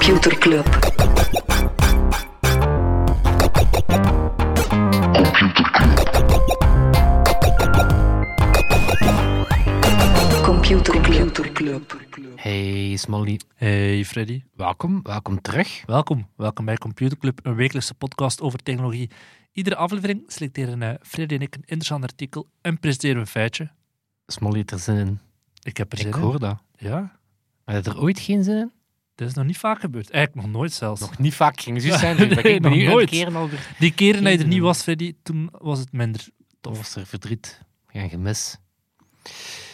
Computer Club. Computer Club. Hey Smolly, Hey Freddy, welkom, welkom terug. welkom. Welkom bij Computer Club, een wekelijkse podcast over technologie. Iedere aflevering selecteren eh, Freddy en ik een interessant artikel en presenteren we een feitje. Smolly heeft er zin in. Ik heb er Ik zin in. hoor dat. Ja, Had je er ooit geen zin in? Dat is nog niet vaak gebeurd. Eigenlijk nog nooit zelfs. Nog niet vaak ging het zijn. Nee, ik nog nooit. al weer. Die keren dat je er niet was, Freddy, toen was het minder. Toen was er verdriet en gemis.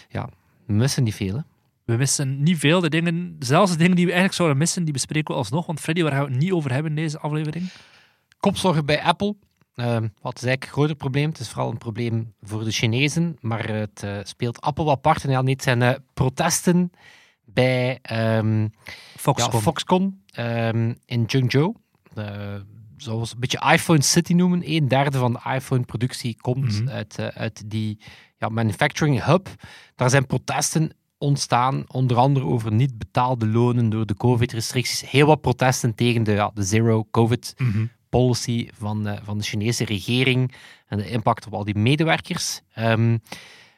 Ja, we missen niet veel. Hè? We missen niet veel. De dingen, zelfs de dingen die we eigenlijk zouden missen, die bespreken we alsnog. Want Freddy, waar gaan we het niet over hebben in deze aflevering? Kopzorgen bij Apple. Ehm, wat is eigenlijk een groter probleem? Het is vooral een probleem voor de Chinezen, maar het eh, speelt Apple wat apart. En ja, niet zijn eh, protesten bij ehm, Foxconn. Ja, Foxconn ehm, in Zhengzhou. Uh, zoals een beetje iPhone City noemen. Een derde van de iPhone-productie komt Mhm. uit, eh, uit die ja, manufacturing hub. Daar zijn protesten ontstaan, onder andere over niet betaalde lonen door de COVID-restricties. Heel wat protesten tegen de, ja, de zero-COVID-policy Mhm. van, eh, van de Chinese regering en de impact op al die medewerkers. Ehm,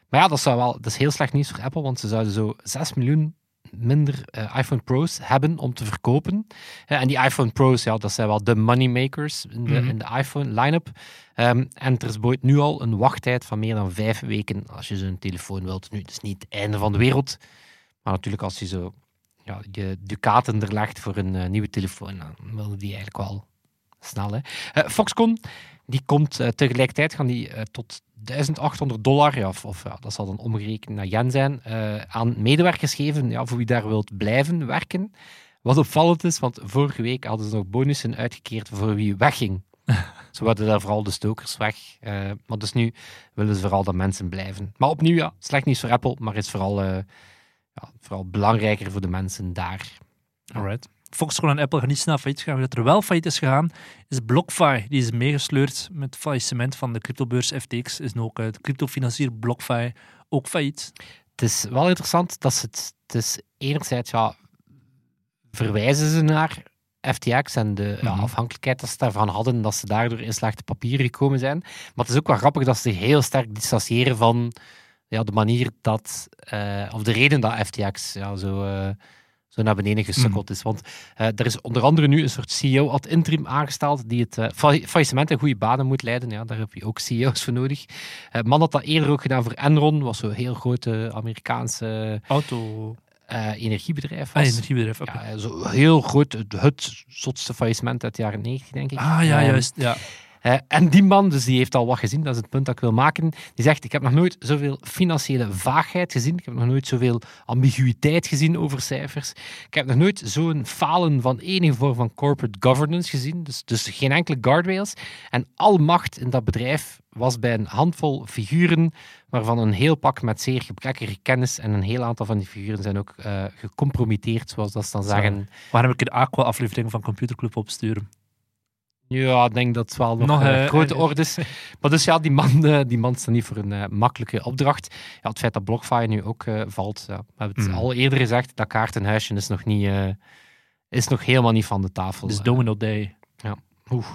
maar ja, dat, zou wel, dat is heel slecht nieuws voor Apple, want ze zouden zo 6 miljoen minder eh, iPhone Pro's hebben om te verkopen. Eh, en die iPhone Pro's, ja, dat zijn wel de moneymakers in de, Mhm. in de iPhone line-up. Ehm, en er is nu al een wachttijd van meer dan vijf weken als je zo'n telefoon wilt. Nu, het is niet het einde van de wereld. Maar natuurlijk, als je zo ja, je ducaten er legt voor een eh, nieuwe telefoon, dan wil die eigenlijk wel snel. Hè. Foxconn, die komt tegelijkertijd, gaan die tot 1800 dollar, ja, of, of ja, dat zal dan omgerekend naar yen zijn, eh, aan medewerkers geven ja, voor wie daar wilt blijven werken. Wat opvallend is, want vorige week hadden ze nog bonussen uitgekeerd voor wie wegging. Zo hadden daar vooral de stokers weg. eh, maar dus nu willen ze vooral dat mensen blijven. Maar opnieuw, ja, slecht nieuws voor Apple, maar is vooral, eh, ja, vooral belangrijker voor de mensen daar. Alright. Foxconn en Apple gaan niet snel failliet gaan. Wie dat er wel failliet is gegaan, is BlockFi. Die is meegesleurd met het faillissement van de cryptobeurs FTX. Is nu ook eh, de cryptofinancier BlockFi ook failliet. Het is wel interessant dat ze het, het is enerzijds ja, verwijzen ze naar FTX en de ja, Mhm. afhankelijkheid dat ze daarvan hadden, dat ze daardoor in slechte papieren gekomen zijn. Maar het is ook wel grappig dat ze zich heel sterk distancieren van ja, de manier dat, eh, of de reden dat FTX ja, zo, eh, zo naar beneden gesukkeld is. Want eh, er is onder andere nu een soort CEO ad interim aangesteld die het eh, fa- faillissement in goede banen moet leiden. Ja, daar heb je ook CEO's voor nodig. Eh man had dat eerder ook gedaan voor Enron, was zo'n heel grote Amerikaanse Auto. energiebedrijf. Ah, Was. energiebedrijf. Ja, zo heel groot, het, het zotste faillissement uit de jaren 90, denk ik. Ah ja, Ehm, juist. Ja. En die man, dus die heeft al wat gezien, dat is het punt dat ik wil maken. Die zegt: Ik heb nog nooit zoveel financiële vaagheid gezien. Ik heb nog nooit zoveel ambiguïteit gezien over cijfers. Ik heb nog nooit zo'n falen van enige vorm van corporate governance gezien. Dus, dus geen enkele guardrails. En al macht in dat bedrijf was bij een handvol figuren, waarvan een heel pak met zeer gebrekkige kennis. En een heel aantal van die figuren zijn ook eh gecompromitteerd, zoals dat ze dan zeggen. Waarom heb ik de Aqua-aflevering van Computerclub opsturen? Ja, ik denk dat het wel nog, Nog, eh, eh, grote eh, orde is. Maar dus ja, die man, die man staat niet voor een eh, makkelijke opdracht. Ja, het feit dat BlockFi nu ook eh, valt, ja, we hebben het Mhm. al eerder gezegd, dat kaartenhuisje is nog, niet, eh, is nog helemaal niet van de tafel. Dus Eh, Domino Day. Oeh,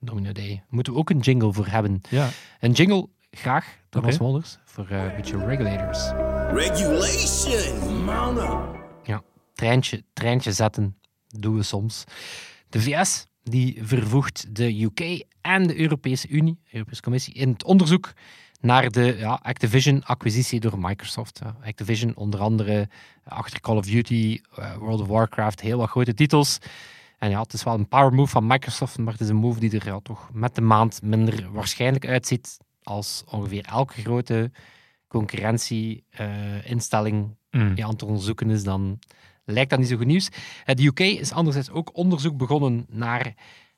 Domino Day. Moeten we ook een jingle voor hebben. Ja. Een jingle, graag, Thomas Oké. Molders, voor eh, een beetje regulators. Regulation, mount up. treintje, treintje zetten doen we soms. De VS die vervoegt de UK en de Europese Unie, de Europese Commissie, in het onderzoek naar de ja, Activision-acquisitie door Microsoft. Activision onder andere achter Call of Duty, eh, World of Warcraft, heel wat grote titels. En ja, het is wel een power move van Microsoft, maar het is een move die er ja, toch met de maand minder waarschijnlijk uitziet als ongeveer elke grote concurrentie-instelling Mm. ja, aan het onderzoeken is, dan lijkt dat niet zo goed nieuws. Eh, De UK is anderzijds ook onderzoek begonnen naar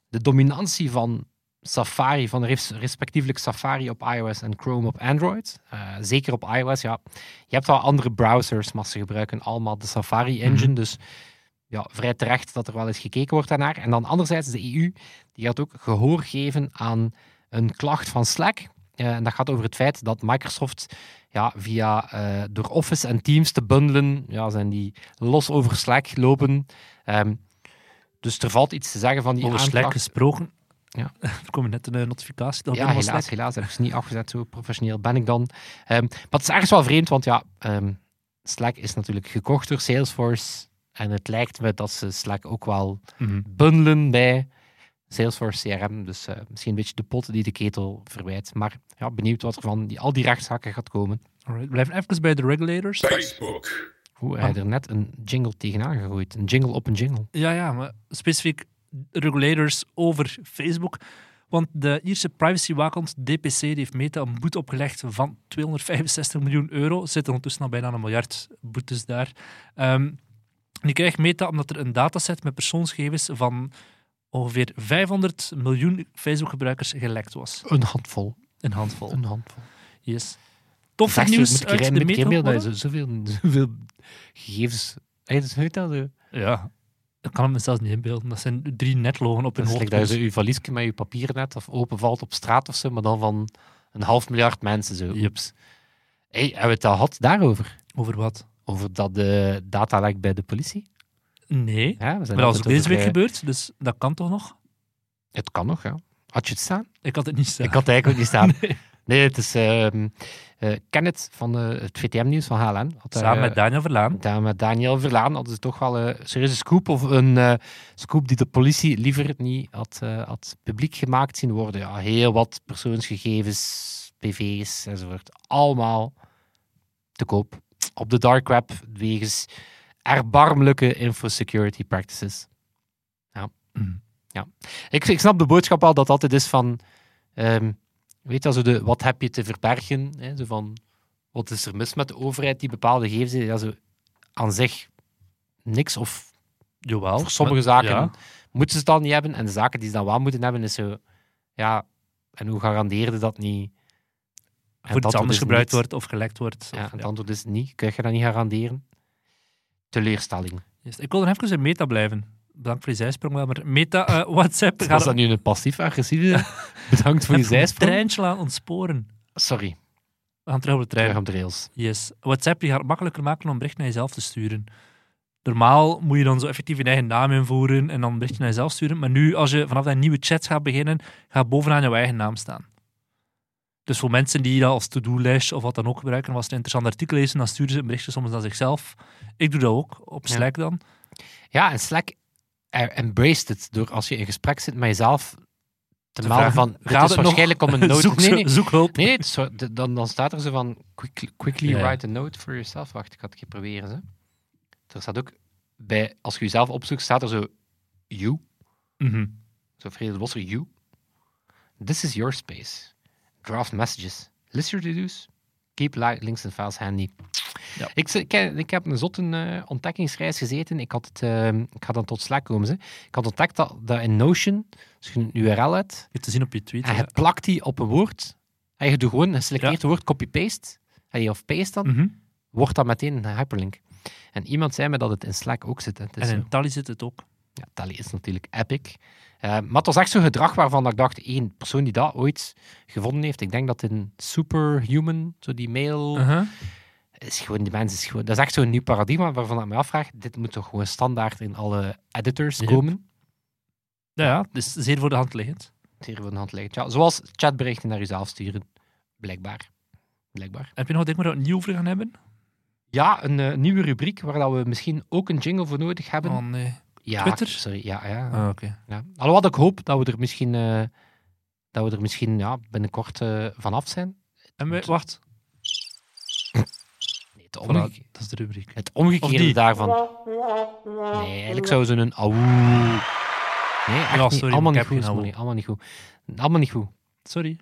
de dominantie van Safari, van res- respectievelijk Safari op iOS en Chrome op Android. Eh, zeker op iOS, ja. Je hebt wel andere browsers, maar ze gebruiken allemaal de Safari engine, Mhm. dus ja, vrij terecht dat er wel eens gekeken wordt daarnaar. En dan anderzijds de EU, die gaat ook gehoor geven aan een klacht van Slack. Eh, en dat gaat over het feit dat Microsoft ja, via eh, door Office en Teams te bundelen, ja, zijn die los over Slack lopen. Ehm, dus er valt iets te zeggen van die Over Slack gesproken. Ja. er komt net een eh, notificatie. dat Ja, helaas, Slack- helaas. Heb ik ze niet afgezet. Zo professioneel ben ik dan. Ehm, maar het is ergens wel vreemd, want ja, ehm, Slack is natuurlijk gekocht door Salesforce. En het lijkt me dat ze Slack ook wel Mhm. bundelen bij Salesforce CRM. Dus eh, misschien een beetje de pot die de ketel verwijt. Maar ja, benieuwd wat er van die, al die rechtszaken gaat komen. Alright, Blijven even bij de regulators. Facebook. Hoe hij er net een jingle tegenaan gegooid. Een jingle op een jingle. Ja, ja, maar specifiek regulators over Facebook. Want de Ierse privacywaakhond DPC die heeft Meta een boete opgelegd van 265 miljoen euro. Er zitten ondertussen al bijna een miljard boetes daar. Ehm, die krijgt Meta omdat er een dataset met persoonsgegevens van ongeveer 500 miljoen Facebook-gebruikers gelekt was. Een handvol. Een handvol. Een handvol. Yes. Zo, nieuws moet uit de er zo- zoveel, zoveel gegevens... Hey, dat is weet dat, zo. Ja. Ik kan het me zelfs niet inbeelden. Dat zijn drie netlogen op is hoofd. dat je je valiesje met je papiernet of openvalt op straat of zo, maar dan van een half miljard mensen zo. Oeps. Hey, hebben we het al gehad daarover? Over wat? Over dat de datalek bij de politie? Nee. Ja, Maar dat is altijd ook deze week eh, gebeurd, dus dat kan toch nog? Het kan nog, ja. Had je het staan? Ik had het niet staan. Ik had het eigenlijk ook niet staan. Nee. Nee, het is ehm eh, Kenneth van eh, het VTM-nieuws van HLN. Had daar, Samen eh, met Daniel Verlaan. daar met Daniel Verlaan hadden ze toch wel een serieuze scoop. Of een eh, scoop die de politie liever niet had, eh, had publiek gemaakt zien worden. Ja, heel wat persoonsgegevens, PV's enzovoort. Allemaal te koop. Op de dark web wegens erbarmelijke infosecurity practices. Ja. Mm. ja. Ik, ik snap de boodschap al dat altijd is van... ehm, weet je, de, wat heb je te verbergen? Hè? Zo van, wat is er mis met de overheid die bepaalde gegevens? Ja, zo aan zich niks. Of Jawel. voor sommige maar- zaken ja. moeten ze het dan niet hebben. En de zaken die ze dan wel moeten hebben, is zo... Ja, en hoe garandeerde dat niet? En Voor iets anders is gebruikt niet. wordt of gelekt wordt. Ja, Of- het antwoord is niet. Kun je dat niet garanderen? Teleurstelling. Yes. Ik wil er even in Meta blijven. Bedankt voor je zijsprong wel, maar Meta, eh, WhatsApp... Was dat nu een passief-agressieve? Bedankt voor je een zijsprong. treintje laten ontsporen. Sorry, We gaan terug op de trein. terug op de rails. Yes. WhatsApp die gaat het makkelijker maken om een bericht naar jezelf te sturen. Normaal moet je dan zo effectief je eigen naam invoeren en dan een berichtje naar jezelf sturen. Maar nu, als je vanaf dat nieuwe chat gaat beginnen, gaat bovenaan jouw eigen naam staan. Dus voor mensen die dat als to-do-lijst of wat dan ook gebruiken, als ze een interessant artikel lezen, dan sturen ze een berichtje soms naar zichzelf. Ik doe dat ook, op Ja. Slack dan. Ja, en Slack eh, embraced het door als je in gesprek zit met jezelf te, Te melden van, het gaat is het nog? waarschijnlijk om een note... zoek, nee, nee, zoek hulp. nee, het is zo- dan, dan staat er zo van, quickly, quickly Ja. write a note for yourself. Wacht, ik ga het proberen. Hè. Er staat ook, bij, als je jezelf opzoekt, staat er zo, you, Mhm. zo Frederik de Bosser, you. This is your space. Draft messages. List your to-do's. Keep li- links and files handy. Ja. Ik, ik, ik heb een zotte eh, ontdekkingsreis gezeten. Ik, had het, eh, ik ga dan tot Slack komen. Ze. Ik had ontdekt dat, dat in Notion, als je een URL hebt, Je hebt te zien op je tweet. en ja. je plakt die op een woord, en je doet gewoon een geselecteerd woord, copy-paste, en je of paste dan, Mhm. wordt dat meteen een hyperlink. En iemand zei me dat het in Slack ook zit. hè. En zo. in Tally zit het ook. Ja, Tally is natuurlijk epic. Eh, maar het was echt zo'n gedrag waarvan ik dacht, één persoon die dat ooit gevonden heeft, ik denk dat in Superhuman, zo die mail, Uh-huh. is gewoon, die mens is gewoon, dat is echt zo'n nieuw paradigma waarvan ik me afvraag, dit moet toch gewoon standaard in alle editors Yep. komen? Ja, is zeer voor de hand liggend. Hier voor de hand ligt. Ja, zoals chatberichten naar jezelf sturen. Blijkbaar. Blijkbaar. Heb je nog dingen waar we het nieuw over gaan hebben? Ja, een eh, nieuwe rubriek waar dat we misschien ook een jingle voor nodig hebben. Oh nee. Ja, Twitter? Sorry, ja, ja. Ah, oké. ja. Alhoewel ik hoop dat we er misschien, eh, dat we er misschien ja, binnenkort eh vanaf zijn. En we, wacht. Nee, het, Voilà, dat is de rubriek. het omgekeerde daarvan. Nee, eigenlijk zou zo'n auw... Nee, Ja, sorry, allemaal, niet goed, allemaal niet goed. Allemaal niet goed. Sorry.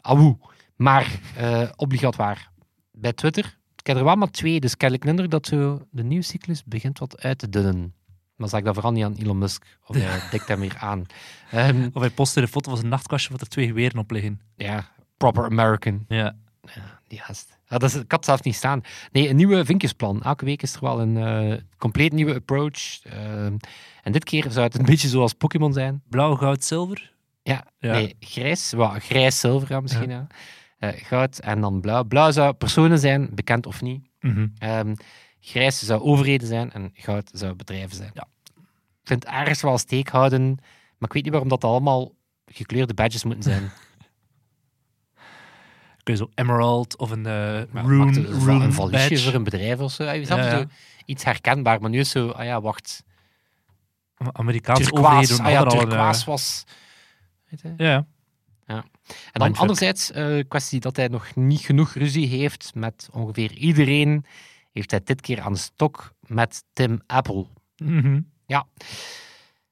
Auw. Maar, eh obligatoire. Bij Twitter, ik heb er wel maar twee, dus kennelijk minder dat zo de nieuwscyclus begint wat uit te dunnen. Maar ik dat vooral niet aan Elon Musk, of hij hem weer aan. Ehm, Of hij postte een foto van zijn nachtkastje wat er twee geweren op liggen. ja, proper American. Ja. Ja, die gast. Ja, dat is, ik had zelf niet staan. Nee, een nieuwe vinkjesplan. Elke week is er wel een eh, compleet nieuwe approach. Ehm, en dit keer zou het een beetje zoals Pokémon zijn. Blauw, goud, zilver. Ja, Ja. nee, grijs. Wel, grijs, zilver misschien. Ja. Eh, goud en dan blauw. Blauw zou personen zijn, bekend of niet. Mhm. Ehm, grijs zou overheden zijn en goud zou bedrijven zijn. Ja. vind het ergens wel steek houden, maar ik weet niet waarom dat allemaal gekleurde badges moeten zijn. Kun je zo Emerald of een Maar Rune, een, rune een valiesje badge. voor een bedrijf of zo. Ja, Ja, ja. zo iets herkenbaar, maar nu is zo, ah ja, wacht, Amerikaanse overheden turquoise, doen ah ja, eh, turquoise was... Weet je? Ja, En dan anderzijds, eh kwestie dat hij nog niet genoeg ruzie heeft met ongeveer iedereen, heeft hij dit keer aan de stok met Tim Apple. Mhm.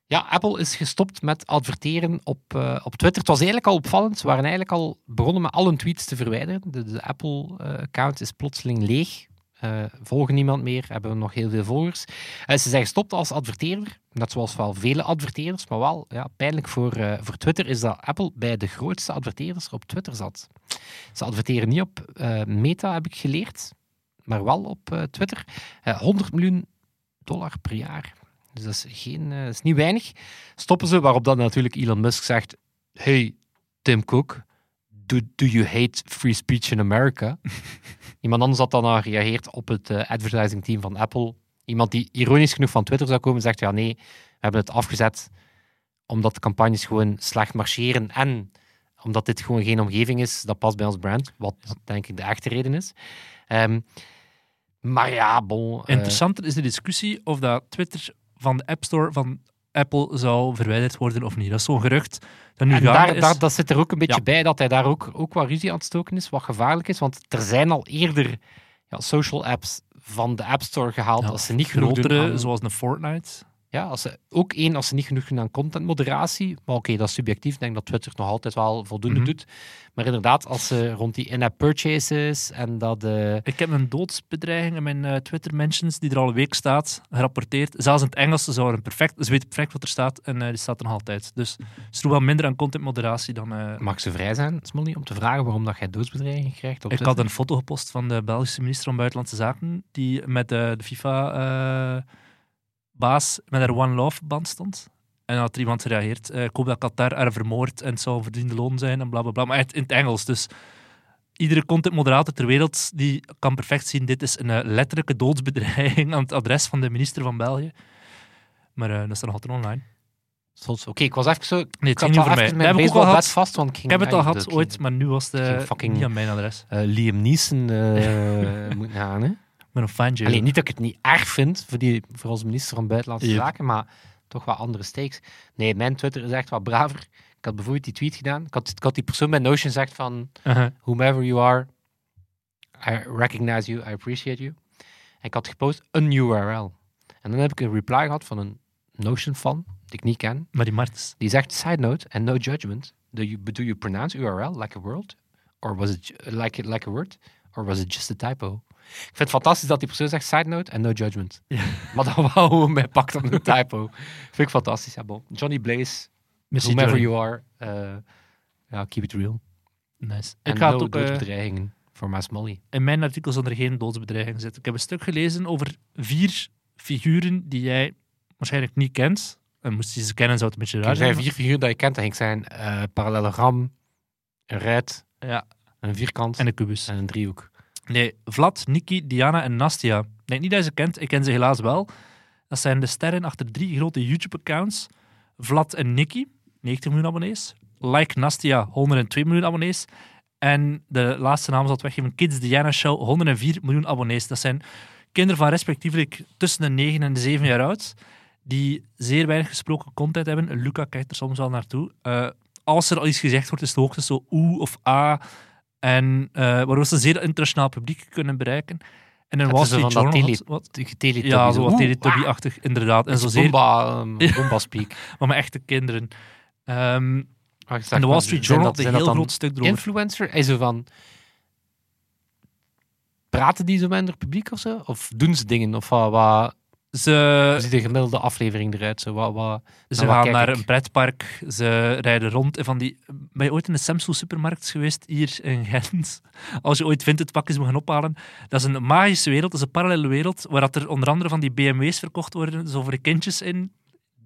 Ja, Apple is gestopt met adverteren op, eh, op Twitter. Het was eigenlijk al opvallend. Ze waren eigenlijk al begonnen met al hun tweets te verwijderen. De, de Apple-account is plotseling leeg. Eh, volgen niemand meer, hebben we nog heel veel volgers. Eh, ze zijn gestopt als adverteerder, net zoals wel vele adverteerders, maar wel ja, pijnlijk voor, eh, voor Twitter is dat Apple bij de grootste adverteerders op Twitter zat. Ze adverteren niet op eh, Meta, heb ik geleerd, maar wel op eh, Twitter. Eh, 100 miljoen dollar per jaar. Dus dat is, geen, eh, dat is niet weinig. Stoppen ze, waarop dan natuurlijk Elon Musk zegt: Hey, Tim Cook, do, do you hate free speech in America? Iemand anders had dan al gereageerd op het eh, advertising team van Apple. Iemand die ironisch genoeg van Twitter zou komen, zegt: Ja, nee, we hebben het afgezet omdat de campagnes gewoon slecht marcheren en omdat dit gewoon geen omgeving is dat past bij ons brand. Wat denk ik de echte reden is. Ehm, maar ja, bon. eh, Interessanter is de discussie of dat Twitter van de App Store van Apple zou verwijderd worden of niet. Dat is zo'n gerucht dat nu En daar, is. daar, dat zit er ook een beetje Ja. bij dat hij daar ook, ook wat ruzie aan het stoken is, wat gevaarlijk is. Want er zijn al eerder ja, social apps van de App Store gehaald Ja, als ze niet doen grotere, aan- zoals een Fortnite. Ja, als ze, ook één, als ze niet genoeg doen aan contentmoderatie. Maar oké, dat is subjectief. Ik denk dat Twitter nog altijd wel voldoende Mhm. doet. Maar inderdaad, als ze rond die in-app purchases en dat... eh, Ik heb een doodsbedreiging in mijn eh, Twitter mentions die er al een week staat, gerapporteerd. Zelfs in het Engels ze zouden perfect, ze weten perfect wat er staat en eh, die staat er nog altijd. Dus ze doen wel minder aan contentmoderatie dan. mag ze vrij zijn, Smolly, om te vragen waarom dat jij doodsbedreiging krijgt op ik had een foto gepost van de Belgische minister van Buitenlandse Zaken, die met de FIFA-baas met haar One Love band stond. En dan had er iemand gereageerd. eh, ik hoop dat Qatar haar vermoord en het zou een verdiende loon zijn en bla bla bla. Maar echt in het Engels. Dus iedere contentmoderator ter wereld die kan perfect zien: dit is een eh, letterlijke doodsbedreiging aan het adres van de minister van België. Maar eh, dat staat nog altijd online. Zoals- Oké, ik was even zo... Nee, het ging had niet over mij. mijn heb ik ook al gehad. vast, want ik ging... Ik heb het al gehad ooit, maar nu was fucking- niet aan mijn adres. Liam Neeson moeten gaan, hè? Ben een fan. Alleen niet dat ik het niet erg vind voor, die, voor onze minister van Buitenlandse. Zaken, maar toch wat andere stakes. Nee, mijn Twitter is echt wat braver. Ik had bijvoorbeeld die tweet gedaan. Ik had, ik had die persoon bij Notion gezegd van Uh-huh. whomever you are, I recognize you, I appreciate you. En ik had gepost een URL. En dan heb ik een reply gehad van een Notion-fan, die ik niet ken. Maar die Martens. Die zegt, side note, and no judgment, do you, do you pronounce URL like a word? Or was it like, it, like a word? Or was it just a typo? Ik vind het fantastisch dat die persoon zegt, side note, and no judgment. Maar dan wel gewoon mij pakt op een typo. vind ik fantastisch. Ja, bon. Johnny Blaze, Merci, whomever Johnny. you are, eh, ja, keep it real. Nice. En Ik ga no het eh, doodsbedreigingen voor Maas Molly. in mijn artikel zal er geen doodsbedreiging zitten. Ik heb een stuk gelezen over vier figuren die jij waarschijnlijk niet kent. En moest je ze kennen, zou het een beetje raar Er zijn zijn. vier figuren dat je kent. Dat ging zijn eh parallelogram, een rijt, Ja, een vierkant en een kubus. en een driehoek. Nee, Vlad, Niki, Diana en Nastia. Denk niet dat je ze kent, ik ken ze helaas wel. Dat zijn de sterren achter drie grote YouTube-accounts. Vlad en Niki, 90 miljoen abonnees. Like Nastia, 102 miljoen abonnees. En de laatste naam zal het weggeven, Kids Diana Show, 104 miljoen abonnees. Dat zijn kinderen van respectievelijk tussen de 9 en de 7 jaar oud, die zeer weinig gesproken content hebben. Luca kijkt er soms wel naartoe. Eh, als er al iets gezegd wordt, is het hoogstens zo oe of a. En eh waardoor ze een zeer internationaal publiek kunnen bereiken. En Het Wall Street Journal... tele- had- wat? Ja, zo wat Teletubby-achtig, inderdaad. En ah, zo zeer, Boomba, um, Boomba speak. maar met echte kinderen. Ehm, Wacht, en de Wall Street Journal had een heel groot stuk erover. Influencer? Is zo van... Praten die zo hun publiek of zo? Of doen ze dingen? Of wat, wat hoe Ze, ziet de gemiddelde aflevering eruit? Zo, wat, wat, ze gaan naar ik? een pretpark, ze rijden rond. En van die, ben je ooit in de Samsung supermarkt geweest hier in Gent? Als je ooit vindt pakjes moet gaan ophalen. Dat is een magische wereld, dat is een parallele wereld, waar dat er onder andere van die BMW's verkocht worden, zo voor de kindjes in.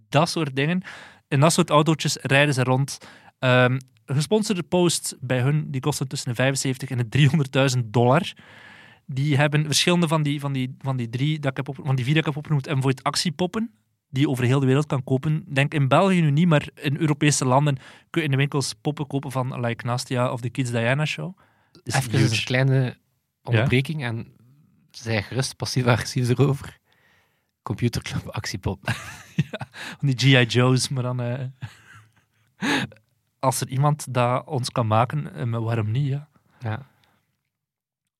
Dat soort dingen. In dat soort autootjes rijden ze rond. Een gesponsorde post bij hun, die kosten tussen de 75 en de 300.000 dollar. Die hebben verschillende van die, van die, van die drie dat ik heb op, van die vier dat ik heb opgenoemd en voor het actiepoppen. die je over heel de wereld kan kopen. Denk in België nu niet, maar in Europese landen kun je in de winkels poppen kopen van Like Nastia of de Kids Diana Show. Is Even huge. een kleine onderbreking en zij gerust passief-agressief erover. Computerclub actiepop. Van die G.I. Joe's, maar dan... eh, als er iemand dat ons kan maken, eh, waarom niet, ja. Ja.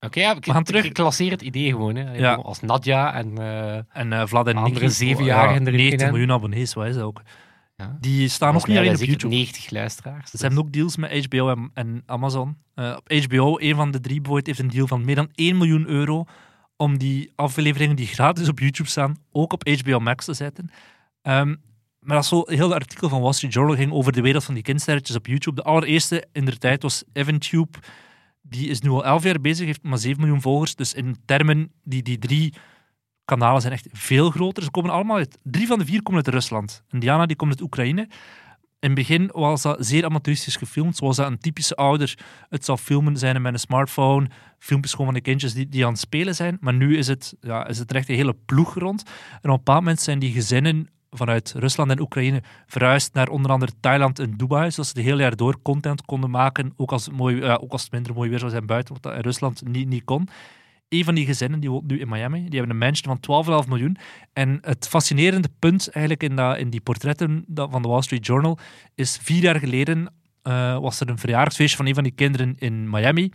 Oké, ja, ik, terug. ik lanceer het idee gewoon. Hè. Ja. Als Nadja en... eh, En eh Vlad en Andere zevenjarigen ja, erin 90 kennen. miljoen abonnees, wat is dat ook? ja. Die staan nog niet alleen op YouTube. 90 luisteraars. Ze hebben ook deals met HBO en, en Amazon. Eh, op HBO, een van de drie bijvoorbeeld, heeft een deal van meer dan 1 miljoen euro om die afleveringen die gratis op YouTube staan, ook op HBO Max te zetten. Ehm, maar dat is zo, heel het artikel van Wall Street Journal ging over de wereld van die kindsterretjes op YouTube. De allereerste in de tijd was EvanTube. Die is nu al 11 jaar bezig, heeft maar 7 miljoen volgers. Dus in termen, die, die drie kanalen zijn echt veel groter. Ze komen allemaal uit, drie van de vier komen uit Rusland. En Diana die komt uit Oekraïne. In het begin was dat zeer amateuristisch gefilmd, zoals dat een typische ouder het zou filmen zijn met een smartphone, filmpjes gewoon van de kindjes die, die aan het spelen zijn. Maar nu is het, ja, is het echt een hele ploeg rond. En op een bepaald moment zijn die gezinnen vanuit Rusland en Oekraïne verhuisd naar onder andere Thailand en Dubai, zodat ze de hele jaar door content konden maken, ook als het, mooi, ook als minder mooi weer zou zijn buiten, wat dat in Rusland niet, niet kon. Een van die gezinnen die woont nu in Miami. Die hebben een mansion van 12,5 miljoen. En het fascinerende punt eigenlijk in, dat, in die portretten van de Wall Street Journal is vier jaar geleden eh, was er een verjaardagsfeestje van een van die kinderen in Miami.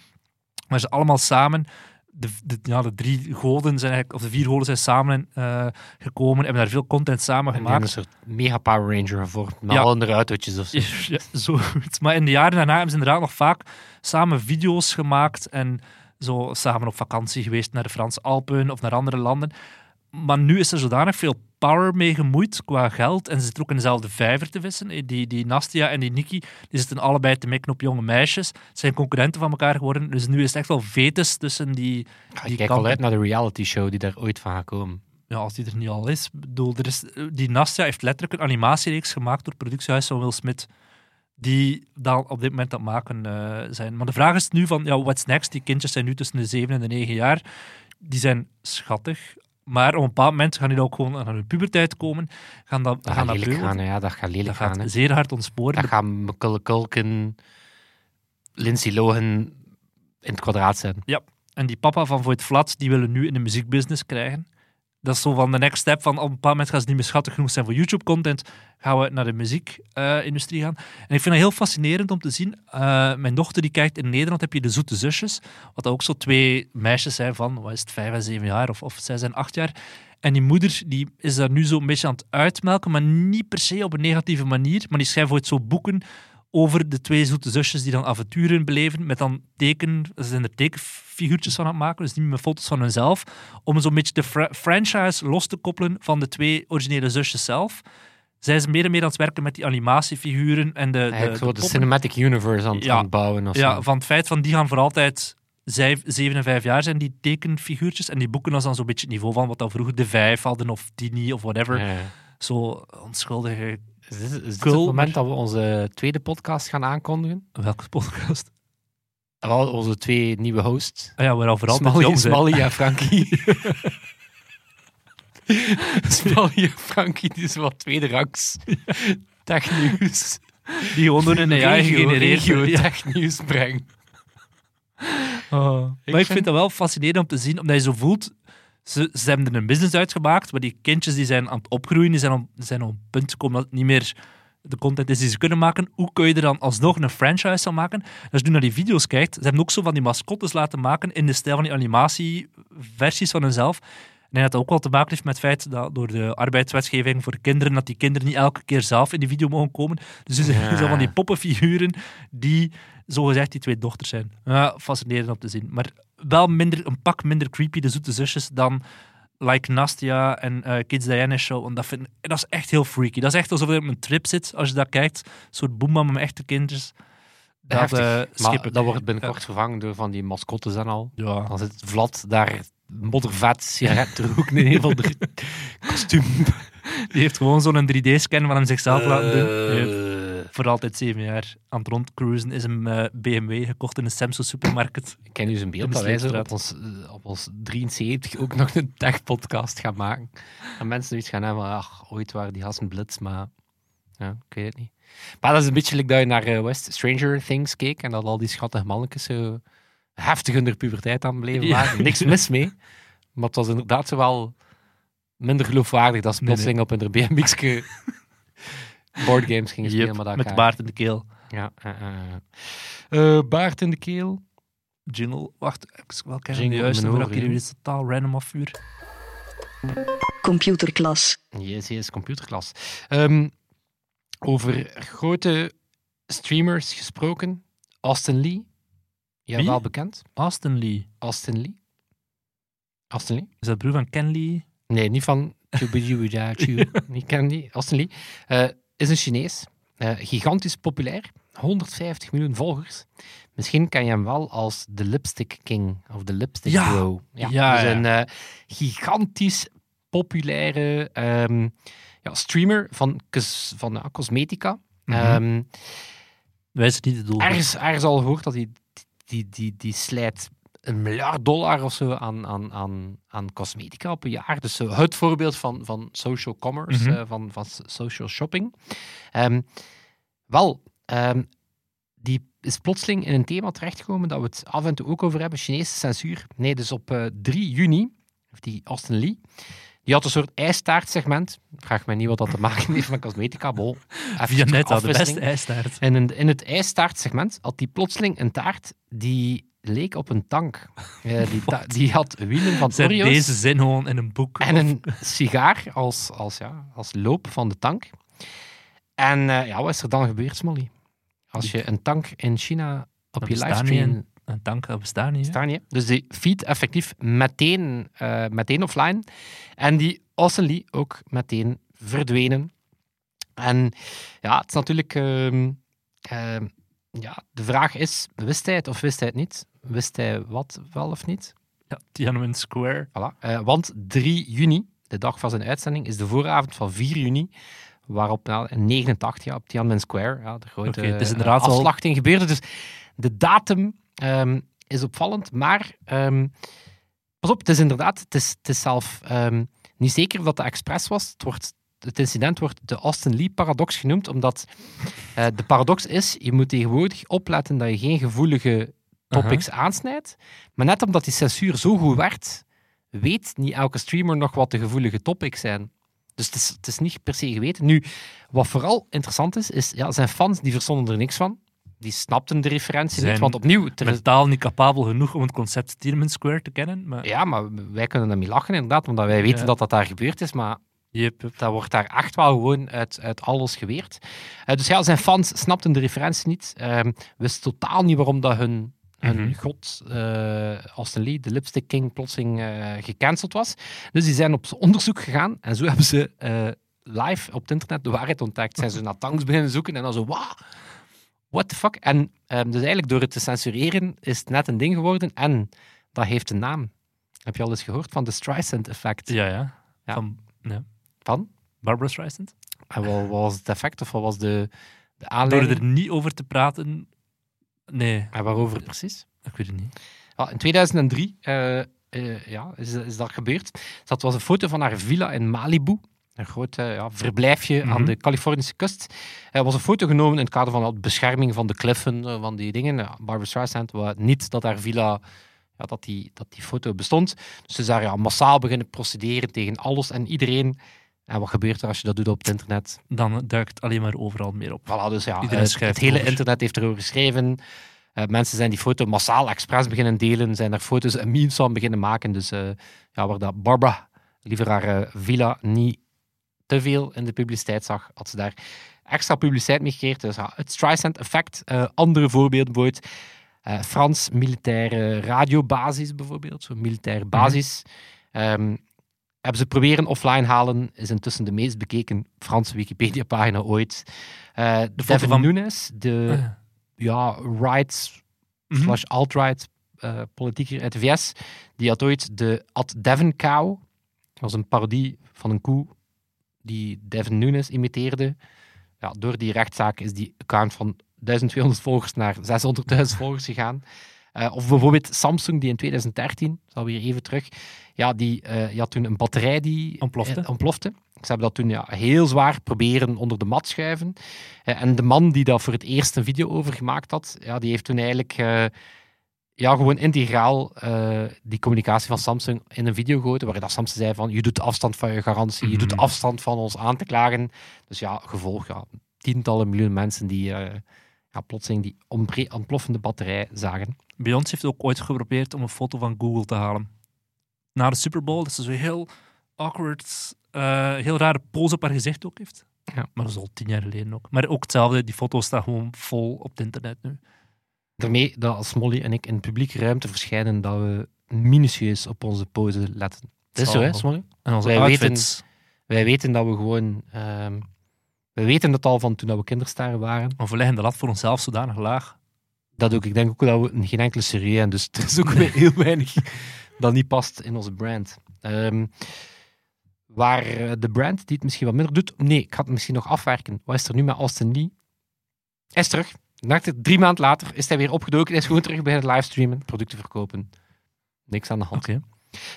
Waar ze allemaal samen, de, de, ja, de drie goden zijn eigenlijk, of de vier goden zijn samen eh, gekomen, hebben daar veel content samen En gemaakt. een soort mega Power Ranger gevormd. Met Ja. al hun autootjes of zo. Ja, zoiets. Maar in de jaren daarna hebben ze inderdaad nog vaak samen video's gemaakt en zo samen op vakantie geweest naar de Franse Alpen of naar andere landen. Maar nu is er zodanig veel power mee gemoeid qua geld en ze zitten ook in dezelfde vijver te vissen. Die, die Nastia en die Nikki die zitten allebei te mikken op jonge meisjes. Ze zijn concurrenten van elkaar geworden. Dus nu is het echt wel vetus tussen die, Ja, die ik kijk al uit naar de reality show die daar ooit van gaat komen. Ja, als die er niet al is. Bedoel, er is die Nastia heeft letterlijk een animatiereeks gemaakt door het productiehuis van Will Smith. Die dan op dit moment het maken eh, zijn. Maar de vraag is nu van, ja, what's next? Die kindjes zijn nu tussen de 7 en de 9 jaar. Die zijn schattig. Maar op een bepaald moment gaan die ook gewoon aan hun puberteit komen. Gaan dat, Dat gaan gaat dat gaan, ja. Dat gaat lelijk Dat gaan. gaat zeer hard ontsporen. Dat gaan Culkin, Lindsay Lohan in het kwadraat zijn. En die papa van Voigt Flats, die willen nu in de muziekbusiness krijgen. Dat is zo van de next step van op een bepaald moment gaan ze niet meer schattig genoeg zijn voor YouTube-content. Gaan we naar de muziekindustrie gaan. En ik vind het heel fascinerend om te zien. eh, mijn dochter die kijkt in Nederland, heb je de Zoete Zusjes. Wat ook zo twee meisjes zijn van, wat is het, vijf en zeven jaar of, of zes en acht jaar. En die moeder die is daar nu zo een beetje aan het uitmelken, maar niet per se op een negatieve manier. Maar die schrijft ooit zo boeken over de twee zoete zusjes die dan avonturen beleven, met dan teken, ze zijn er tekenfiguurtjes van aan het maken, dus niet meer met foto's van hunzelf, om zo'n beetje de fra- franchise los te koppelen van de twee originele zusjes zelf. Zij zijn meer en meer aan het werken met die animatiefiguren en de, de, Eigenlijk de zo de poppen. cinematic universe aan het, Ja. aan het bouwen. Of Ja, zo. van het feit van die gaan voor altijd zij- zeven en vijf jaar zijn, die tekenfiguurtjes. En die boeken als dan zo'n beetje het niveau van wat dan vroeger de vijf hadden, of Tini, of whatever. Ja. Zo onschuldige... Is dit, is dit het moment dat we onze tweede podcast gaan aankondigen? Welke podcast? Wel, onze twee nieuwe hosts. Ah ja, al vooral Smally. Smally en Frankie. Smally en Frankie, die is wat tweede rangs technieuws. Die gewoon door een AI gegenereerd technieuws brengen. Oh. Maar ik vind- vind het wel fascinerend om te zien, omdat je zo voelt... Ze, ze hebben er een business uitgemaakt, maar die kindjes die zijn aan het opgroeien, die zijn, op, zijn op een punt gekomen dat het niet meer de content is die ze kunnen maken. Hoe kun je er dan alsnog een franchise van maken? Als je nu naar die video's kijkt, ze hebben ook zo van die mascottes laten maken in de stijl van die animatieversies van hunzelf. Ik denk dat dat ook wel te maken heeft met het feit dat door de arbeidswetgeving voor kinderen, dat die kinderen niet elke keer zelf in die video mogen komen. Dus zijn Ja. zo van die poppenfiguren die zogezegd die twee dochters zijn. Ja, fascinerend om te zien. Maar wel minder, een pak minder creepy, de zoete zusjes, dan Like Nastia en eh, Kids Diana Show. En dat, vind, dat is echt heel freaky. Dat is echt alsof je op een trip zit, als je dat kijkt. Een soort met echte kindjes. Dat Heftig. eh, Maar dat wordt binnenkort vervangen door van die mascottes en al. Ja. Dan zit Vlad daar moddervet, sigaret te roken in een van de kostuum. Die heeft gewoon zo'n 3D-scan van hem zichzelf laten doen. Voor altijd zeven jaar aan het rondcruisen, is een eh, BMW gekocht in een Samsung supermarkt. Ik ken nu zijn beeld de dat wij zo op ons, eh, op ons 73 ook nog een tech-podcast gaan maken. En mensen zoiets gaan hebben van, ach, ooit waren die gasten blitz, maar ja, ik weet het niet. Maar dat is een beetje like dat je naar eh, West Stranger Things keek en dat al die schattige mannetjes zo heftig in de puberteit aan het beleven Ja. waren. Niks mis mee, maar het was inderdaad zo wel minder geloofwaardig dat ze Nee, nee. plotseling op hun BMX'ke boardgames gingen spelen. Yep, maar dat met baard in de keel. Ja, eh, eh, eh. Eh, baard in de keel. Jingle. Wacht, ik wel kijken. Jingle De juiste oren, hier weer totaal random afvuur. Computerklas. Yes, yes, computerklas. Ehm, over grote streamers gesproken. Austin Lee. Ja, Wie? wel bekend. Austin Lee. Austin Lee. Austin Lee? Is dat broer van Ken Lee? Nee, niet van Chu. Niet ken die. Austin Lee. Eh, is een Chinees. Eh, gigantisch populair. 150 miljoen volgers. Misschien ken je hem wel als de Lipstick King of de Lipstick Ja. Bro. Ja, dus ja. een eh, gigantisch populaire ehm, ja, streamer van, van ja, cosmetica. Mhm. Ehm, Wij zijn niet de doel. ergens, ergens al gehoord dat hij die, die, die slijt een miljard dollar of zo aan, aan, aan, aan cosmetica op een jaar. Dus het voorbeeld van, van social commerce, Mhm. eh, van, van social shopping. Ehm, wel, ehm, die is plotseling in een thema terechtgekomen dat we het af en toe ook over hebben, Chinese censuur. Nee, dus op eh, 3 juni, heeft die Austin Lee, die had een soort ijstaartsegment. Vraag mij niet wat dat te maken heeft met cosmetica, bol. Via net de afwisseling. beste ijstaart. En in, in het ijstaartsegment had die plotseling een taart die leek op een tank. Eh, die, ta- die had wielen van Zet Oreo's deze zin gewoon in een boek. en Of- een sigaar als, als, ja, als loop van de tank. En eh, ja, wat is er dan gebeurd, Smolly? Als je een tank in China op Dat je livestream... niet, Een tank dat bestaat niet. hè? Staan je. Dus die feed effectief meteen, eh, meteen offline. En die Lee ook meteen verdwenen. En ja, het is natuurlijk... ehm, ehm, ja, de vraag is, wist hij het of wist hij het niet? Wist hij wat wel of niet? Ja, Tiananmen Square. Voilà. Eh, want 3 juni, de dag van zijn uitzending, is de vooravond van 4 juni, waarop nou, in 89 ja, op Tiananmen Square ja, de grote eh, inderdaad wel- afslachting gebeurde. Dus de datum ehm, is opvallend, maar ehm, pas op, het is inderdaad, het is, het is zelf ehm, niet zeker dat de expres was. Het, wordt, het incident wordt de Austin Lee-paradox genoemd, omdat eh, de paradox is, je moet tegenwoordig opletten dat je geen gevoelige topics aansnijdt, maar net omdat die censuur zo goed werd, weet niet elke streamer nog wat de gevoelige topics zijn. Dus het is, het is niet per se geweten. Nu, wat vooral interessant is, is ja, zijn fans die verstonden er niks van. Die snapten de referentie Zijn niet. Want opnieuw, er is- Mentaal niet capabel genoeg om het concept Tiananmen Square te kennen. Maar ja, maar wij kunnen ermee lachen inderdaad, omdat wij weten Ja. dat dat daar gebeurd is. Maar Yep, yep. dat wordt daar echt wel gewoon uit, uit alles geweerd. Eh, dus ja, zijn fans snapten de referentie niet. Ehm wisten totaal niet waarom dat hun, hun Mhm. god, eh Austin Lee, de Lipstick King, plotseling eh, gecanceld was. Dus die zijn op onderzoek gegaan en zo hebben ze live op het internet de waarheid ontdekt. Zijn ze naar tanks beginnen zoeken en dan zo, wow, what the fuck? En ehm, dus eigenlijk door het te censureren is het net een ding geworden en dat heeft een naam. Heb je al eens gehoord van de Streisand effect? Ja, ja. Ja. Van ja. Van? Barbara Streisand. En wat, was het effect of wat was de, de Door aanleiding? er niet over te praten... Nee, En waarover precies? ik weet het niet. In 2003 eh, eh, ja, is, is dat gebeurd. Dat was een foto van haar villa in Malibu. Een groot eh, ja, verblijfje aan Mhm. de Californische kust. Er was een foto genomen in het kader van de bescherming van de kliffen, eh, van die dingen. Barbara Streisand wou niet dat haar villa, ja, dat, die, dat die foto bestond. Dus ze daar ja, massaal beginnen procederen tegen alles en iedereen. En wat gebeurt er als je dat doet op het internet? Dan duikt alleen maar overal meer op. Voilà, dus ja, Iedereen het hele over. internet heeft erover geschreven. Eh, mensen zijn die foto massaal expres beginnen delen, zijn daar foto's en memes van beginnen maken. Dus ja, waar dat Barbara liever haar villa niet te veel in de publiciteit zag, had ze daar extra publiciteit mee gecreëerd. Dus ja, het Streisand effect. Eh, andere voorbeelden bijvoorbeeld. eh, Frans militaire radiobasis bijvoorbeeld, zo'n militaire basis. Ehm, hebben ze proberen offline halen, is intussen de meest bekeken Franse Wikipedia-pagina ooit. Eh foto Devin van- Nunes, de Ah, ja. ja, right Mhm. slash alt-right politieker uit de VS, die had ooit de Ad Devon Cow, dat was een parodie van een koe die Devin Nunes imiteerde. ja, door die rechtszaak is die account van 1200 volgers naar 600.000 volgers gegaan. Eh, of bijvoorbeeld Samsung, die in 2013, zal weer even terug, ja, die, eh, die had toen een batterij die Ontplofte. eh, ontplofte. Ze hebben dat toen ja, heel zwaar proberen onder de mat schuiven. En de man die daar voor het eerst een video over gemaakt had, ja, die heeft toen eigenlijk ja, gewoon integraal eh, die communicatie van Samsung in een video gegoten, waarin dat Samsung zei van, je doet afstand van je garantie, je doet Mhm. afstand van ons aan te klagen. Dus ja, gevolg, ja, tientallen miljoen mensen die eh, ja, plotseling die ontploffende batterij zagen. Beyoncé heeft ook ooit geprobeerd om een foto van Google te halen. Na de Super Bowl, dat ze zo heel awkward, eh, heel rare pose op haar gezicht ook heeft. Ja. Maar dat is al tien jaar geleden ook. Maar ook hetzelfde, die foto's staan gewoon vol op het internet nu. Daarmee dat als Molly en ik in publieke ruimte verschijnen, dat we minutieus op onze pose letten. Het is zo, hè, Smolly? En onze Wij outfits. Wij weten dat we gewoon... ehm we weten het al van toen dat we kinderstaren waren. Maar we leggen de lat voor onszelf zodanig laag. Dat ook. Ik denk ook dat we geen enkele serie hebben. Dus het is ook weer heel weinig dat niet past in onze brand. Ehm, waar eh, de brand die het misschien wat minder doet... Nee, ik ga het misschien nog afwerken. Wat is er nu met Austin Lee? Hij is terug. Drie maanden later is hij weer opgedoken. Hij is gewoon terug bij het livestreamen, producten verkopen. Niks aan de hand.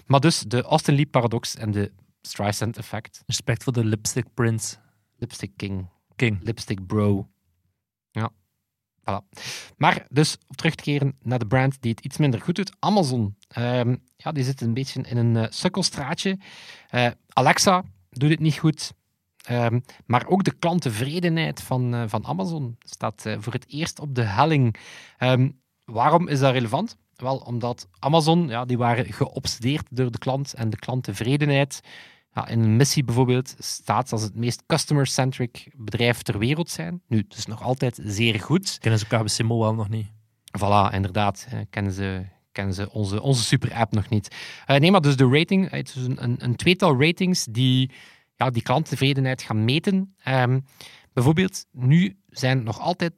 Maar dus de Austin Lee paradox en de Streisand effect. Respect voor de lipstick prince. Lipstick King. King. Lipstick Bro. Ja. Voilà. Maar dus, om terug te keren naar de brand die het iets minder goed doet. Amazon. Ehm, ja, die zit een beetje in een eh, sukkelstraatje. Eh, Alexa doet het niet goed. Ehm, maar ook de klanttevredenheid van, eh, van Amazon staat eh, voor het eerst op de helling. Ehm, waarom is dat relevant? Wel, omdat Amazon, ja, die waren geobsedeerd door de klant en de klanttevredenheid. Ja, in een missie bijvoorbeeld staat als het meest customer-centric bedrijf ter wereld zijn. Nu, het is nog altijd zeer goed. Kennen ze KBC Mobile nog niet? Voilà, inderdaad. eh, kennen ze, kennen ze onze, onze super-app nog niet. Eh, nee, maar dus de rating, het is een, een, een tweetal ratings die ja, die klanttevredenheid gaan meten. Ehm, bijvoorbeeld, nu zijn nog altijd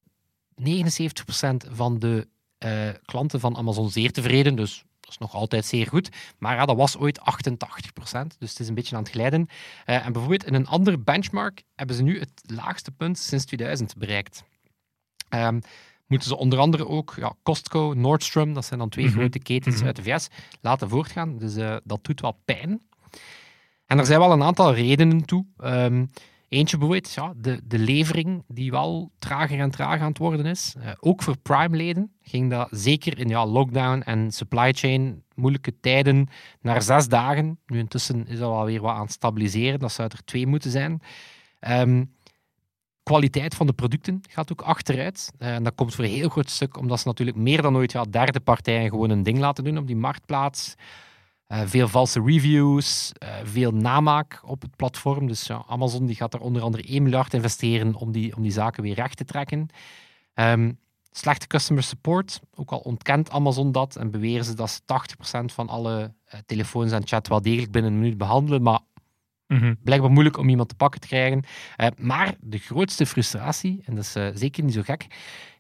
79% van de eh, klanten van Amazon zeer tevreden, dus dat is nog altijd zeer goed. Maar ja, dat was ooit 88%, dus het is een beetje aan het glijden. Eh, en bijvoorbeeld in een andere benchmark hebben ze nu het laagste punt sinds 2000 bereikt. Ehm, moeten ze onder andere ook ja, Costco, Nordstrom, dat zijn dan twee Mhm. grote ketens Mhm. uit de VS, laten voortgaan. Dus eh, dat doet wel pijn. En er zijn wel een aantal redenen toe. Ehm, eentje bijvoorbeeld, ja, de, de levering die wel trager en trager aan het worden is. Eh, ook voor Prime-leden ging dat zeker in ja, lockdown en supply chain moeilijke tijden naar zes dagen. Nu intussen is dat wel weer wat aan het stabiliseren. Dat zou er twee moeten zijn. Ehm, kwaliteit van de producten gaat ook achteruit. Eh, en dat komt voor een heel groot stuk omdat ze natuurlijk meer dan ooit ja, derde partijen gewoon een ding laten doen op die marktplaats. Eh, veel valse reviews, eh, veel namaak op het platform. Dus ja, Amazon die gaat daar onder andere 1 miljard investeren om die, om die zaken weer recht te trekken. Ehm, slechte customer support, ook al ontkent Amazon dat en beweren ze dat ze 80% van alle eh, telefoons en chat wel degelijk binnen een minuut behandelen, maar blijkbaar moeilijk om iemand te pakken te krijgen. Maar de grootste frustratie, en dat is zeker niet zo gek,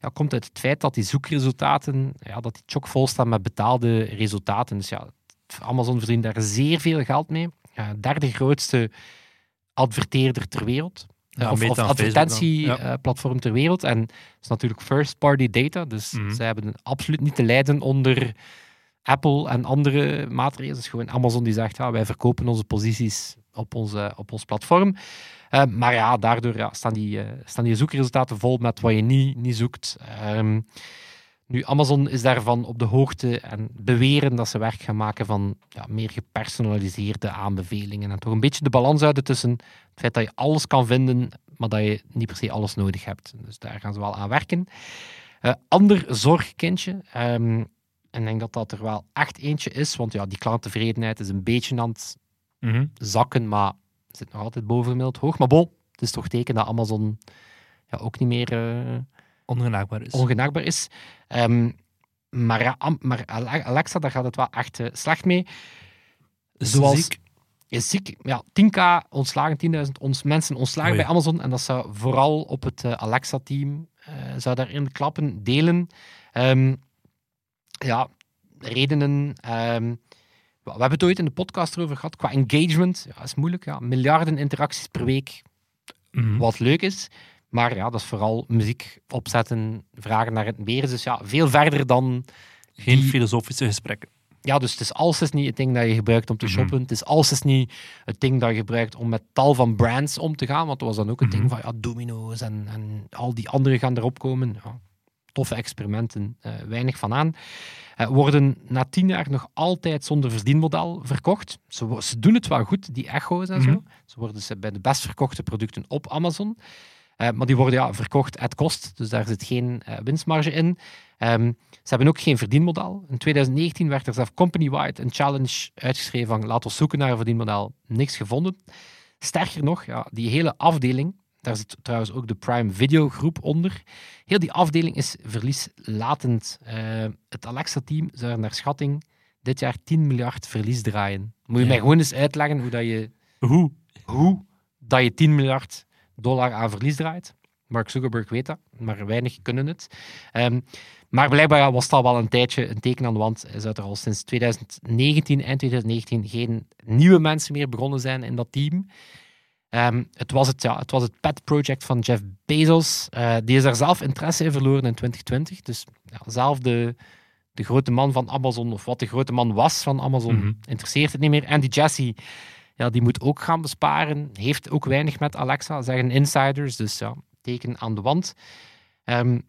ja, komt uit het feit dat die zoekresultaten, ja, dat die chockvol staan met betaalde resultaten. Dus ja, Amazon verdient daar zeer veel geld mee. Ja, derde grootste adverteerder ter wereld. Ja, of beter of advertentieplatform ter wereld. En dat is natuurlijk first-party data. Dus Mhm. zij hebben absoluut niet te lijden onder Apple en andere maatregelen. Het is gewoon Amazon die zegt, ja, wij verkopen onze posities op, onze, op ons platform. Eh, maar ja, daardoor ja, staan, die, eh, staan die zoekresultaten vol met wat je niet, niet zoekt. Ehm, nu, Amazon is daarvan op de hoogte en beweren dat ze werk gaan maken van ja, meer gepersonaliseerde aanbevelingen. En toch een beetje de balans houden tussen het feit dat je alles kan vinden, maar dat je niet per se alles nodig hebt. Dus daar gaan ze wel aan werken. Eh, ander zorgkindje, ehm, en ik denk dat dat er wel echt eentje is, want ja, die klanttevredenheid is een beetje aan het Mhm. zakken, maar zit nog altijd boven gemiddeld hoog. Maar bon, het is toch teken dat Amazon ja, ook niet meer eh, Ongenaakbaar is. ongenaakbaar is. Ehm, maar, ja, maar Ale- Alexa, daar gaat het wel echt eh, slecht mee. Zoals ziek. is ziek. Ja, 10k ontslagen, 10.000 ons, mensen ontslagen bij Amazon. En dat zou vooral op het eh, Alexa-team eh, zou daarin klappen, delen. Ehm, ja, redenen. ehm, we hebben het ooit in de podcast erover gehad. Qua engagement, ja, is moeilijk. Ja. Miljarden interacties per week, Mhm. wat leuk is. Maar ja, dat is vooral muziek opzetten, vragen naar het meer. Dus ja, veel verder dan... Geen Die- filosofische gesprekken. Ja, dus het is is niet het ding dat je gebruikt om te Mhm. shoppen. Het is alles is niet het ding dat je gebruikt om met tal van brands om te gaan. Want dat was dan ook het Mhm. ding van ja, domino's en, en al die andere gaan erop komen. Ja, toffe experimenten, eh, weinig van aan. Eh, worden na tien jaar nog altijd zonder verdienmodel verkocht. Ze, doen het wel goed, die echo's en Mhm. zo. Ze worden ze bij de best verkochte producten op Amazon. Eh, maar die worden ja, verkocht at kost, dus daar zit geen eh, winstmarge in. Ehm, ze hebben ook geen verdienmodel. In 2019 werd er zelf company-wide een challenge uitgeschreven van laat ons zoeken naar een verdienmodel. Niks gevonden. Sterker nog, ja, die hele afdeling, daar zit trouwens ook de Prime Video groep onder. Heel die afdeling is verlieslatend. Eh, het Alexa-team zou naar schatting dit jaar 10 miljard verlies draaien. Moet je Ja. mij gewoon eens uitleggen hoe, dat je, Hoe? hoe dat je 10 miljard dollar aan verlies draait? Mark Zuckerberg weet dat, maar weinig kunnen het. Ehm, maar blijkbaar was dat wel een tijdje een teken aan de wand. Is dat er al sinds 2019, eind 2019, geen nieuwe mensen meer begonnen zijn in dat team. Ehm, het, was het, ja, het was het pet project van Jeff Bezos. Eh, die is daar zelf interesse in verloren in 2020. Dus ja, zelf de, de grote man van Amazon, of wat de grote man was van Amazon, Mhm. interesseert het niet meer. Andy Jassy, ja, die moet ook gaan besparen. Heeft ook weinig met Alexa, zeggen insiders. Dus ja, teken aan de wand. Ehm,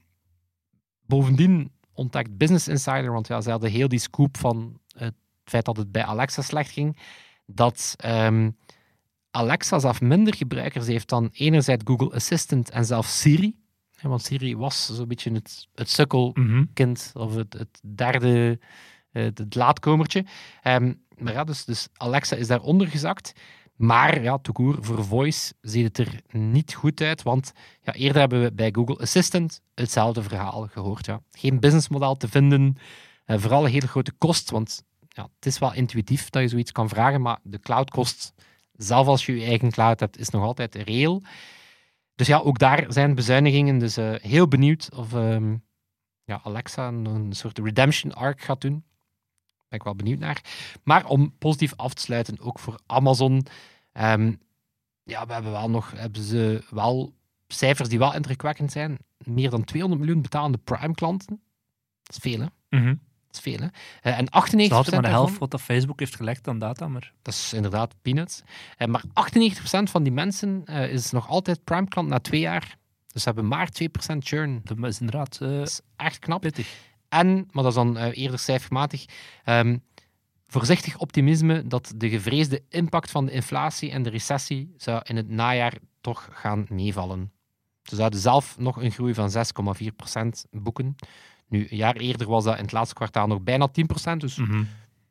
bovendien ontdekt Business Insider, want ja, ze hadden heel die scoop van het feit dat het bij Alexa slecht ging, dat ehm, Alexa zelf minder gebruikers heeft dan enerzijds Google Assistant en zelfs Siri. Want Siri was zo'n beetje het, het sukkelkind, Mhm. of het, het derde, eh, het, het laatkomertje. Ehm, maar dus, dus Alexa is daaronder gezakt. Maar ja, toekoer voor voice ziet het er niet goed uit, want ja, eerder hebben we bij Google Assistant hetzelfde verhaal gehoord. Ja. Geen businessmodel te vinden, eh, vooral een hele grote kost, want ja, het is wel intuïtief dat je zoiets kan vragen, maar de cloudkost, zelf als je je eigen cloud hebt, is nog altijd reëel. Dus ja, ook daar zijn bezuinigingen. Dus eh, heel benieuwd of ehm, ja, Alexa een soort redemption arc gaat doen. Ben ik wel benieuwd naar. Maar om positief af te sluiten, ook voor Amazon. ehm, ja, we hebben wel nog hebben ze wel cijfers die wel indrukwekkend zijn. Meer dan 200 miljoen betalende Prime-klanten. Dat is veel, hè? Mhm. Dat is veel, hè? Eh, en 98% Het is altijd maar de helft daarvan- wat dat Facebook heeft gelegd aan data, maar dat is inderdaad peanuts. Eh, maar 98% van die mensen eh, is nog altijd Prime-klant na twee jaar. Dus ze hebben maar 2% churn. dat is inderdaad Dat is echt knap. pittig. En, maar dat is dan eh, eerder cijfermatig, ehm, voorzichtig optimisme dat de gevreesde impact van de inflatie en de recessie zou in het najaar toch gaan meevallen. Ze zouden zelf nog een groei van 6,4% boeken. Nu, een jaar eerder was dat in het laatste kwartaal nog bijna 10%, dus Mhm.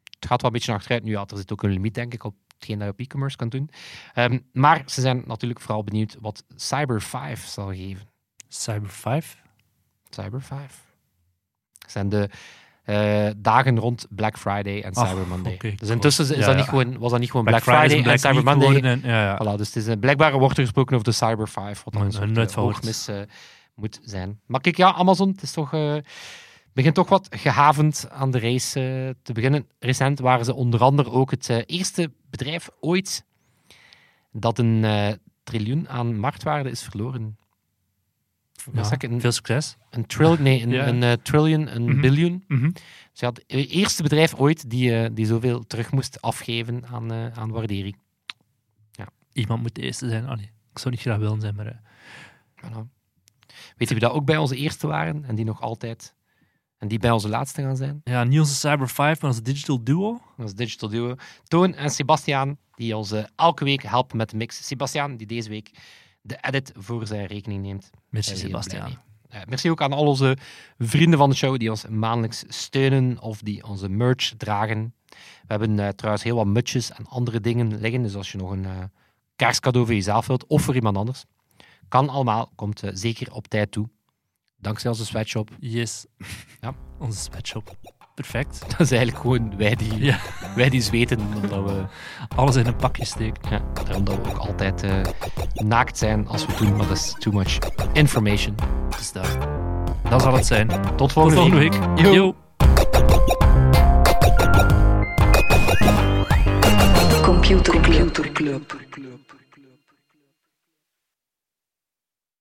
het gaat wel een beetje achteruit. Nu ja, er zit ook een limiet, denk ik, op hetgeen dat je op e-commerce kan doen. Ehm, maar ze zijn natuurlijk vooral benieuwd wat Cyber 5 zal geven. Cyber 5. Cyber 5. Zijn de eh, dagen rond Black Friday en Cyber Monday. dus cool. intussen is Ja, dat niet gewoon, was dat niet gewoon Black, Black, Friday, en Cyber Monday. En, ja. Voilà, dus het is, eh, blijkbaar wordt er gesproken over de Cyber 5, wat een gehoord. hoogmis eh, moet zijn. Maar kijk, ja, Amazon, het is toch, eh, begint toch wat gehavend aan de race te beginnen. Recent waren ze onder andere ook het eerste bedrijf ooit dat een triljoen aan marktwaarde is verloren. Ja, Veel succes. Een trillion, nee, een, Ja. een eh, trillion, een biljoen. Mhm. Dus ja, het eerste bedrijf ooit die, eh, die zoveel terug moest afgeven aan, eh, aan waardering. Iemand moet de eerste zijn. Allee, ik zou niet graag willen zijn, maar... Voilà. Weet je wie dat ook bij onze eerste waren en die nog altijd en die bij onze laatste gaan zijn? ja, niet onze Cyber 5, maar onze Digital Duo. Is Digital Duo. Toon en Sebastiaan, die ons elke week helpen met de mix. Sebastiaan, die deze week de edit voor zijn rekening neemt. Merci, Zijn Eh, merci ook aan al onze vrienden van de show die ons maandelijks steunen of die onze merch dragen. We hebben eh, trouwens heel wat mutjes en andere dingen liggen. Dus als je nog een eh kerstcadeau voor jezelf wilt of voor iemand anders, kan allemaal. Komt zeker op tijd toe. Dankzij onze sweatshop. Yes. Ja. Onze sweatshop. Perfect. Dat is eigenlijk gewoon wij die, Ja. wij die zweten. Omdat we, Alles in een pakje steken. ja, daarom dat we ook altijd eh, naakt zijn als we doen. Maar dat is too much information. Dus daar. Dat zal het zijn. Tot Tot volgende, volgende week. week. Yo. Computer Club.